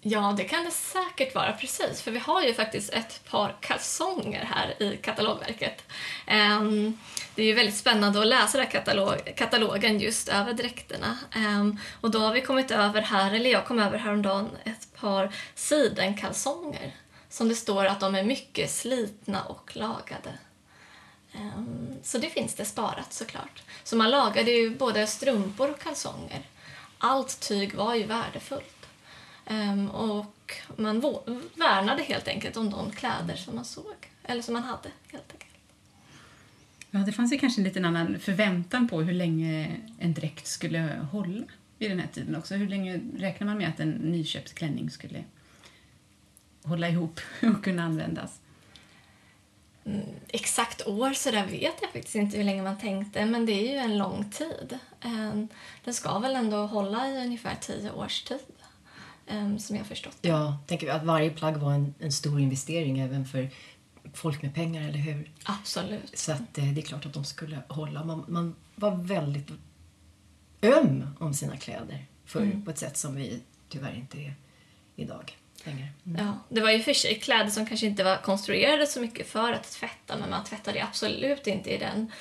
Ja, det kan det säkert vara, precis. För vi har ju faktiskt ett par kalsonger här i katalogverket. Um, det är ju väldigt spännande att läsa den här katalog katalogen just över dräkterna. Um, och då har vi kommit över här, eller jag kom över häromdagen, ett par sidenkalsonger. Som det står att de är mycket slitna och lagade. Ehm, så det finns det sparat såklart. Så man lagade ju både strumpor och kalsonger. Allt tyg var ju värdefullt. Ehm, och man värnade helt enkelt om de kläder som man såg. Eller som man hade, helt enkelt. Ja, det fanns ju kanske en liten annan förväntan på hur länge en dräkt skulle hålla vid den här tiden också. Hur länge räknar man med att en nyköpt klänning skulle hålla ihop och kunna användas? Exakt år så där vet jag faktiskt inte hur länge man tänkte, men det är ju en lång tid. Ehm, Den ska väl ändå hålla i ungefär tio års tid, ehm, som jag förstått. Ja, tänker att varje plagg var en, en stor investering även för, folk med pengar, eller hur? Absolut. Så att, eh, det är klart att de skulle hålla. Man, man var väldigt öm om sina kläder förr Mm. på ett sätt som vi tyvärr inte är idag längre. Ja, det var ju för sig kläder som kanske inte var konstruerade så mycket för att tvätta men man tvättade absolut inte i den,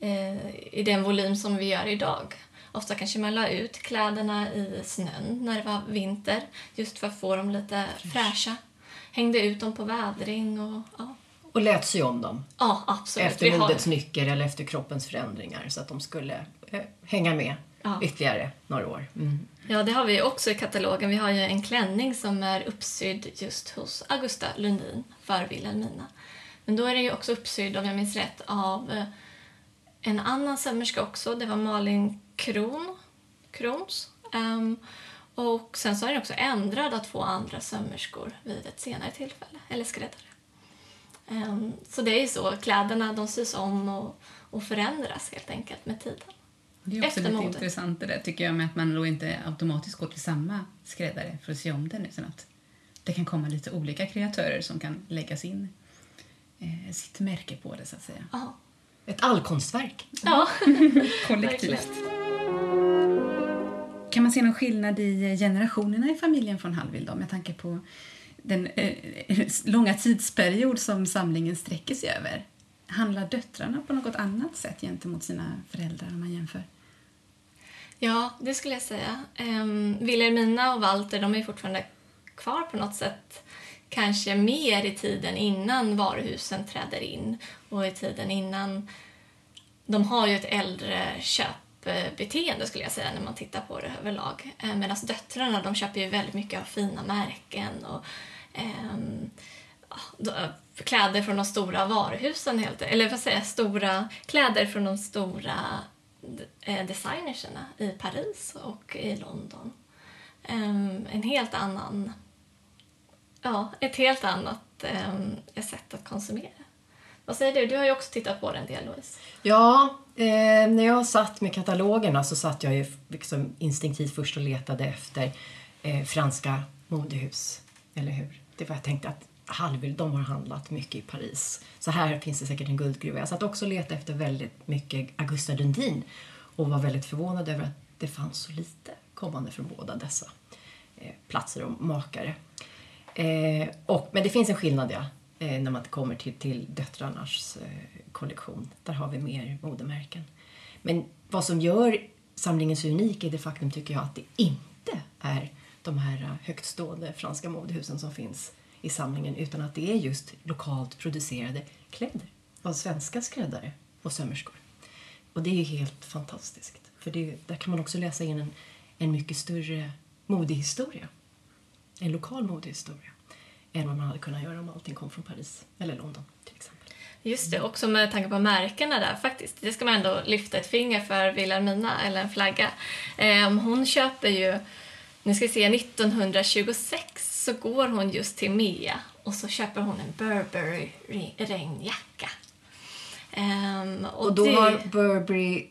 eh, i den volym som vi gör idag. Ofta kanske man la ut kläderna i snön när det var vinter just för att få dem lite fräscha. Hängde ut dem på vädring och ja, Och lät sy om dem ja absolut. efter modets nycker eller efter kroppens förändringar så att de skulle eh, hänga med Ja. ytterligare några år. Mm. Ja, det har vi också i katalogen. Vi har ju en klänning som är uppsydd just hos Augusta Lundin för Wilhelmina. Men då är den ju också uppsydd, om jag minns rätt, av eh, en annan sömmerska också. Det var Malin Kron, Krons. Ehm, och sen så är den också ändrad av två andra sömmerskor vid ett senare tillfälle, eller skräddare. Ehm, så det är ju så, kläderna de sys om och, och förändras helt enkelt med tiden. Det är också lite modet. intressant det där tycker jag med att man då inte automatiskt går till samma skräddare för att se om den utan att det kan komma lite olika kreatörer som kan lägga sin, eh, sitt märke på det så att säga. Ja. Ett allkonstverk. ja. Kollektivt. Kan man se någon skillnad i generationerna i familjen från Hallwyl då med tanke på den eh, långa tidsperiod som samlingen sträcker sig över? Handlar döttrarna på något annat sätt gentemot sina föräldrar om man jämför? Ja, det skulle jag säga. Ehm, um, Wilhelmina och Walter de är fortfarande kvar på något sätt. Kanske mer i tiden innan varuhusen träder in och i tiden innan... De har ju ett äldre köpbeteende skulle jag säga när man tittar på det överlag. Ehm, um, Medan döttrarna de köper ju väldigt mycket av fina märken och um, då- kläder från de stora varuhusen helt e- Eller vad säger jag, stora kläder från de stora Eh, designerserna i Paris och i London. Ehm, en helt annan... Ja, ett helt annat ehm, sätt att konsumera. Vad säger du? Du har ju också tittat på det en del, Louise. Ja, eh, när jag satt med katalogerna så satt jag ju liksom instinktivt först och letade efter eh, franska modehus. Eller hur? Det var jag tänkte att Hallwyl, de har handlat mycket i Paris. Så här finns det säkert en guldgruva. Jag satt också och letade efter väldigt mycket Augusta Dundin och var väldigt förvånad över att det fanns så lite kommande från båda dessa eh, platser och makare. Eh, och, men det finns en skillnad ja, eh, när man kommer till, till döttrarnas eh, kollektion. Där har vi mer modemärken. Men vad som gör samlingen så unik är det faktum, tycker jag, att det inte är de här eh, högtstående franska modehusen som finns i samlingen utan att det är just lokalt producerade kläder av svenska skräddare och sömmerskor. Och det är ju helt fantastiskt. För det, där kan man också läsa in en, en mycket större modehistoria. En lokal modehistoria. Än vad man hade kunnat göra om allting kom från Paris eller London till exempel. Just det, också med tanke på märkena där faktiskt. Det ska man ändå lyfta ett finger för Wilhelmina, eller en flagga. Eh, hon köper ju, nu ska vi se, 1926 så går hon just till Mea och så köper hon en Burberry re- regnjacka. Ehm, och, Och då det, har Burberry,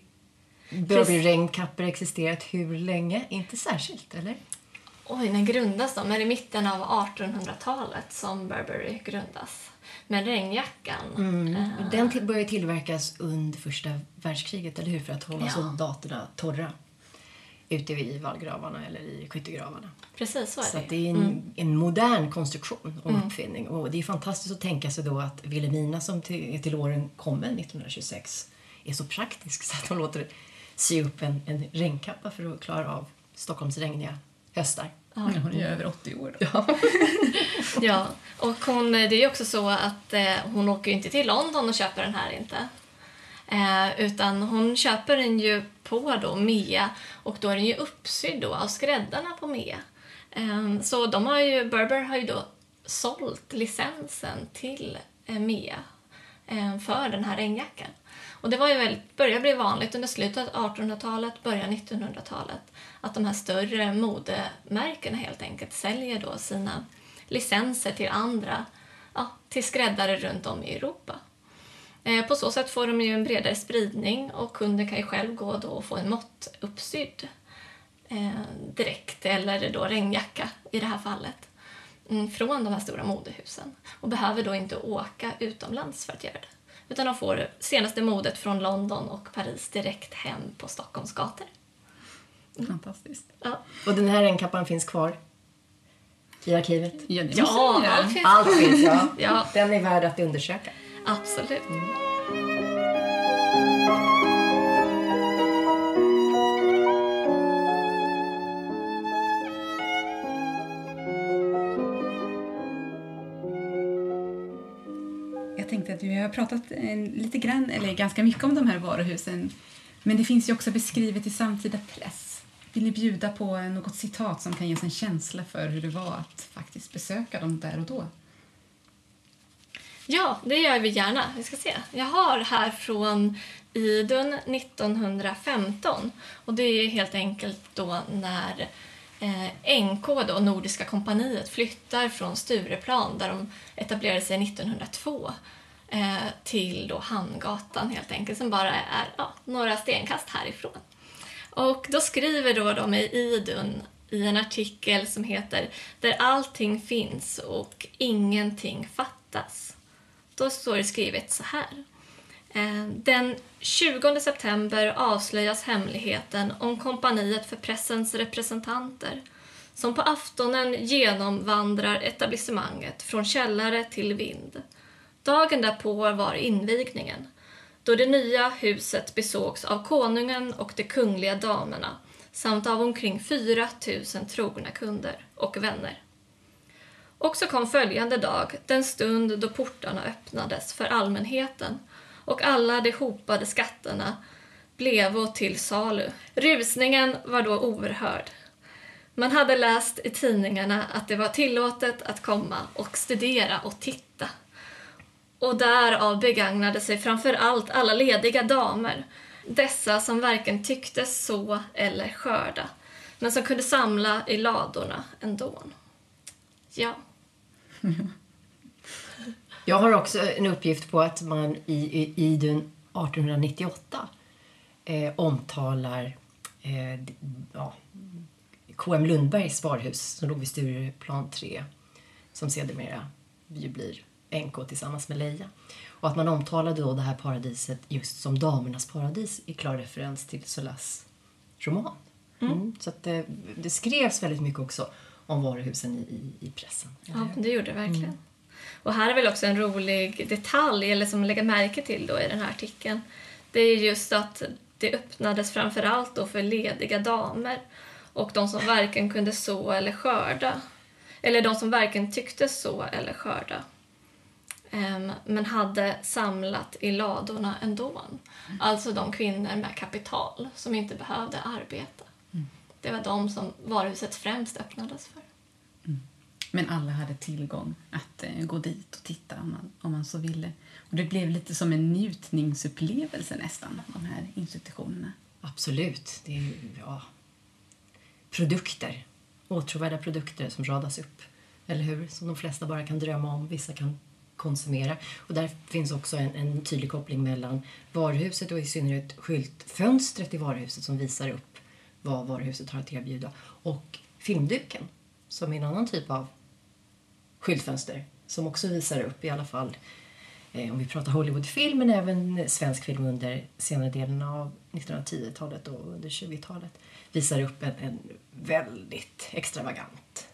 Burberry regnkappor existerat hur länge? Inte särskilt, eller? Oj, när grundas de? Är det mitten av 1800-talet som Burberry grundas? Men regnjackan... eh, Den till, började tillverkas under första världskriget, eller hur? För att hålla Ja. soldaterna torra ute vid vallgravarna eller i skyttegravarna. precis så är Så det. att det är en, en modern konstruktion och uppfinning. Och det är fantastiskt att tänka sig då att Wilhelmina som till, till åren kommen 1926 är så praktisk så att hon låter sy upp en, en regnkappa för att klara av Stockholms regniga höstar. Men hon är ju över 80 år då. Ja, och hon, det är ju också så att eh, hon åker ju inte till London och köper den här inte. Eh, utan hon köper den ju på då Mea och då är den ju uppsydd då av skräddarna på Mea. Eh, så de har ju, Berber har ju då sålt licensen till eh, Mea eh, för den här regnjackan. Och det var ju väldigt, började bli vanligt under slutet av 1800-talet, början 1900-talet att de här större modemärkena helt enkelt säljer då sina licenser till andra, ja, till skräddare runt om i Europa. Eh, På så sätt får de ju en bredare spridning och kunden kan ju själv gå då och få en måttuppsydd eh, direkt eller då regnjacka i det här fallet. mm, från de här stora modehusen och behöver då inte åka utomlands för att göra det. Utan de får senaste modet från London och Paris direkt hem på Stockholms gator. Fantastiskt. Ja, Och den här regnkappan finns kvar i arkivet? Ja, ja allt finns Allt finns, ja. Ja. Den är värd att undersöka. Absolut. Mm. Jag tänkte att vi har pratat eh, lite grann, eller ganska mycket om de här varuhusen. Men det finns ju också beskrivet i samtida press. Vill ni bjuda på något citat som kan ge oss en känsla för hur det var att faktiskt besöka dem där och då? Ja, det gör vi gärna. Vi ska se. Jag har här från Idun 1915. Och det är helt enkelt då när eh, NK, då, Nordiska kompaniet, flyttar från Stureplan där de etablerade sig 1902 eh, till då Hamngatan helt enkelt, som bara är ja, några stenkast härifrån. Och då skriver då de i Idun i en artikel som heter Där allting finns och ingenting fattas. Då står det skrivet så här. Eh, den 20 september avslöjas hemligheten om kompaniet för pressens representanter som på aftonen genomvandrar etablissemanget från källare till vind. Dagen därpå var invigningen då det nya huset besågs av konungen och de kungliga damerna samt av omkring 4 000 trogna kunder och vänner. Och så kom följande dag, den stund då portarna öppnades för allmänheten och alla de hopade skatterna blev till salu. Rusningen var då oerhörd. Man hade läst i tidningarna att det var tillåtet att komma och studera och titta. Och därav begagnade sig framför allt alla lediga damer, dessa som varken tyckte så eller skörda, men som kunde samla i ladorna ändå. Ja. Jag har också en uppgift på att man i, i Idun 1898 eh, omtalar eh, ja, KM Lundbergs varuhus som låg vid Stureplan 3 som sedermera ju blir NK tillsammans med Leia. Och att man omtalade då det här paradiset just som damernas paradis i klar referens till Solas roman. Mm. Så att det, det skrevs väldigt mycket också om varuhusen i, i, i pressen. Ja, det gjorde det verkligen. Och här är väl också en rolig detalj, eller som lägga märke till då i den här artikeln. Det är just att det öppnades framför allt då för lediga damer och de som varken kunde så eller skörda. Eller de som varken tyckte så eller skörda. Ehm, men hade samlat i ladorna ändå. Alltså de kvinnor med kapital som inte behövde arbeta. Det var de som varuhuset främst öppnades för. Men alla hade tillgång att eh, gå dit och titta om man, om man så ville. Och det blev lite som en njutningsupplevelse nästan, de här institutionerna. Absolut. Det är ju, ja, produkter. Åtråvärda produkter som radas upp. Eller hur? Som de flesta bara kan drömma om, vissa kan konsumera. Och där finns också en, en tydlig koppling mellan varuhuset och i synnerhet skyltfönstret i varuhuset som visar upp vad varuhuset har att erbjuda och filmduken som är en annan typ av skyltfönster som också visar upp i alla fall eh, om vi pratar Hollywoodfilm men även svensk film under senare delen av 1910-talet och under 20-talet visar upp en, en väldigt extravagant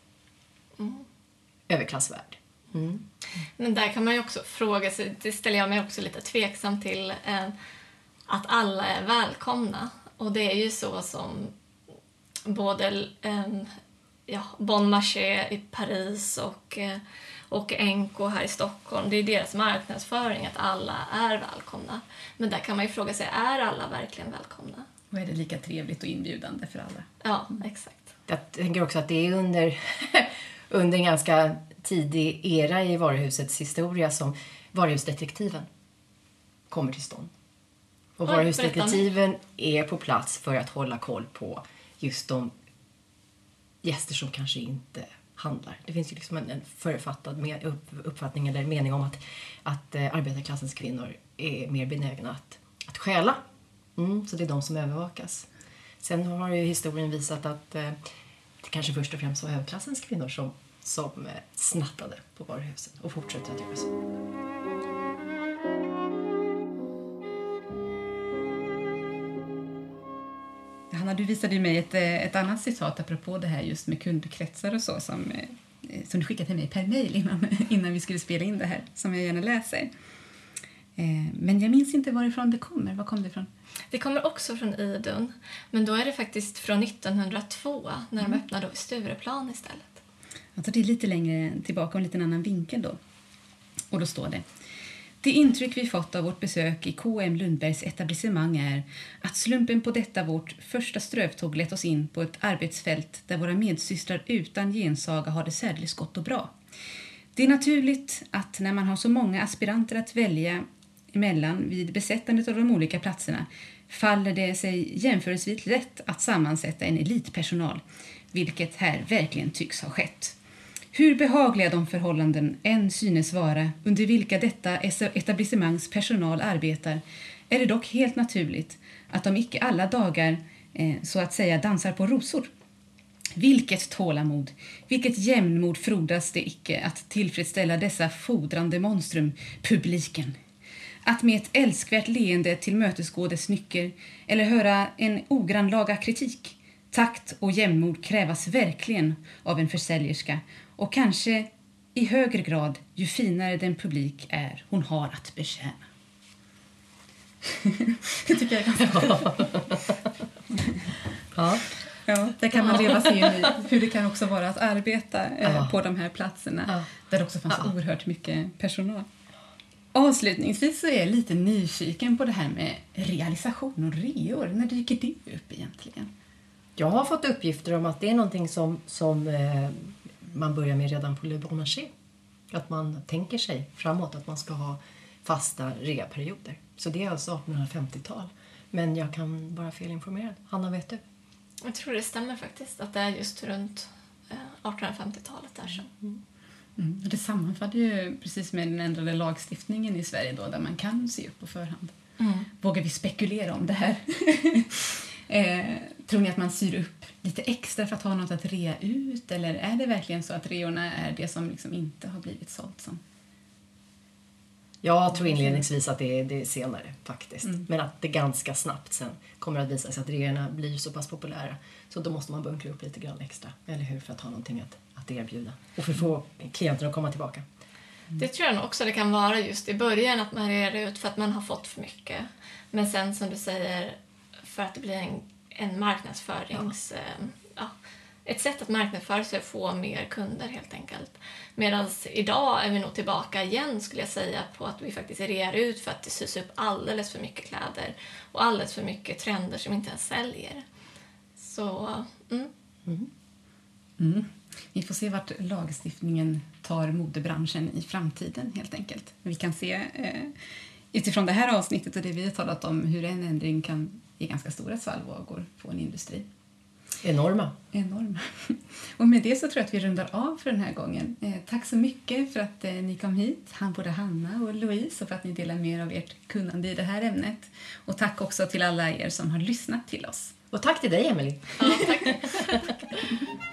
överklassvärld. Mm. Men där kan man ju också fråga sig, det ställer jag mig också lite tveksam till, eh, att alla är välkomna. Och det är ju så som både eh, ja, Bon Marché i Paris och, eh, och NK här i Stockholm, det är deras marknadsföring att alla är välkomna. Men där kan man ju fråga sig, är alla verkligen välkomna? Och är det lika trevligt och inbjudande för alla? Ja, exakt. Jag tänker också att det är under, under en ganska tidig era i varuhusets historia som varuhusdetektiven kommer till stånd. Och Oj, varuhusdetektiven är på plats för att hålla koll på just de gäster som kanske inte handlar. Det finns ju liksom en, en författad uppfattning eller mening om att, att eh, arbetarklassens kvinnor är mer benägna att, att stjäla. Mm, så det är de som övervakas. Sen har ju historien visat att eh, det kanske först och främst var överklassens kvinnor som som eh, snattade på varuhusen och fortsätter att göra så. Du visade mig ett, eh, ett annat citat apropå det här just med kundkretsar och så som, eh, som du skickade till mig per mejl innan, innan vi skulle spela in det här, som jag gärna läser. Eh, men jag minns inte varifrån det kommer. Var kom det ifrån? Det kommer också från Idun, men då är det faktiskt från 1902 när de öppnade vid Stureplan istället. Alltså det är lite längre tillbaka och en liten annan vinkel då. Och då står det. Det intryck vi fått av vårt besök i KM Lundbergs etablissemang är att slumpen på detta vårt första strövtåg lett oss in på ett arbetsfält där våra medsystrar utan gensaga har det särdeles gott och bra. Det är naturligt att när man har så många aspiranter att välja emellan vid besättandet av de olika platserna faller det sig jämförelsevis lätt att sammansätta en elitpersonal, vilket här verkligen tycks ha skett. Hur behagliga de förhållanden än synes vara under vilka detta etablissemangs personal arbetar är det dock helt naturligt att de icke alla dagar eh, så att säga dansar på rosor. Vilket tålamod, vilket jämnmod frodas det icke att tillfredsställa dessa fodrande monstrum, publiken. Att med ett älskvärt leende tillmötesgå dess nycker eller höra en ogrannlaga kritik. Takt och jämnmod krävas verkligen av en försäljerska och kanske i högre grad ju finare den publik är hon har att betjäna. det tycker jag är ganska ja. Ja, där kan man leva sig in i hur det kan också vara att arbeta eh, ja. på de här platserna ja. där det också fanns ja. oerhört mycket personal. Avslutningsvis så är jag lite nyfiken på det här med realisation och reor. När dyker det upp egentligen? Jag har fått uppgifter om att det är någonting som, som eh, man börjar med redan på Le Bon Marché. Att man tänker sig framåt att man ska ha fasta reaperioder. Så det är alltså 1850-tal. Men jag kan vara felinformerad. Hanna, vet du? Jag tror det stämmer faktiskt, att det är just runt 1850-talet eh, där. Så. Mm. Mm. Det sammanfaller ju precis med den ändrade lagstiftningen i Sverige då, där man kan se upp på förhand. Mm. Vågar vi spekulera om det här? eh, tror ni att man syr upp lite extra för att ha något att rea ut eller är det verkligen så att reorna är det som liksom inte har blivit sålt som jag tror inledningsvis att det är, det är senare faktiskt. Mm. Men att det ganska snabbt sen kommer att visa sig att reorna blir så pass populära så då måste man bunkra upp lite grann extra, eller hur? För att ha någonting att, att erbjuda och för att få klienterna att komma tillbaka. Mm. Det tror jag nog också det kan vara just i början att man rear ut för att man har fått för mycket. Men sen som du säger, för att det blir en en marknadsförings... Ja. Eh, ja, ett sätt att marknadsföra sig och få mer kunder helt enkelt. Medan idag är vi nog tillbaka igen skulle jag säga på att vi faktiskt rear ut för att det sys upp alldeles för mycket kläder och alldeles för mycket trender som inte ens säljer. Så, mm. Mm. Mm. Vi får se vart lagstiftningen tar modebranschen i framtiden helt enkelt. Vi kan se eh, utifrån det här avsnittet och det vi har talat om hur en ändring kan ge ganska stora svallvågor på en industri. Enorma. Enorma. Och med det så tror jag att vi rundar av för den här gången. Eh, tack så mycket för att eh, ni kom hit, både Hanna och Louise, och för att ni delar med er av ert kunnande i det här ämnet. Och tack också till alla er som har lyssnat till oss. Och tack till dig, Emelie. Ja, tack.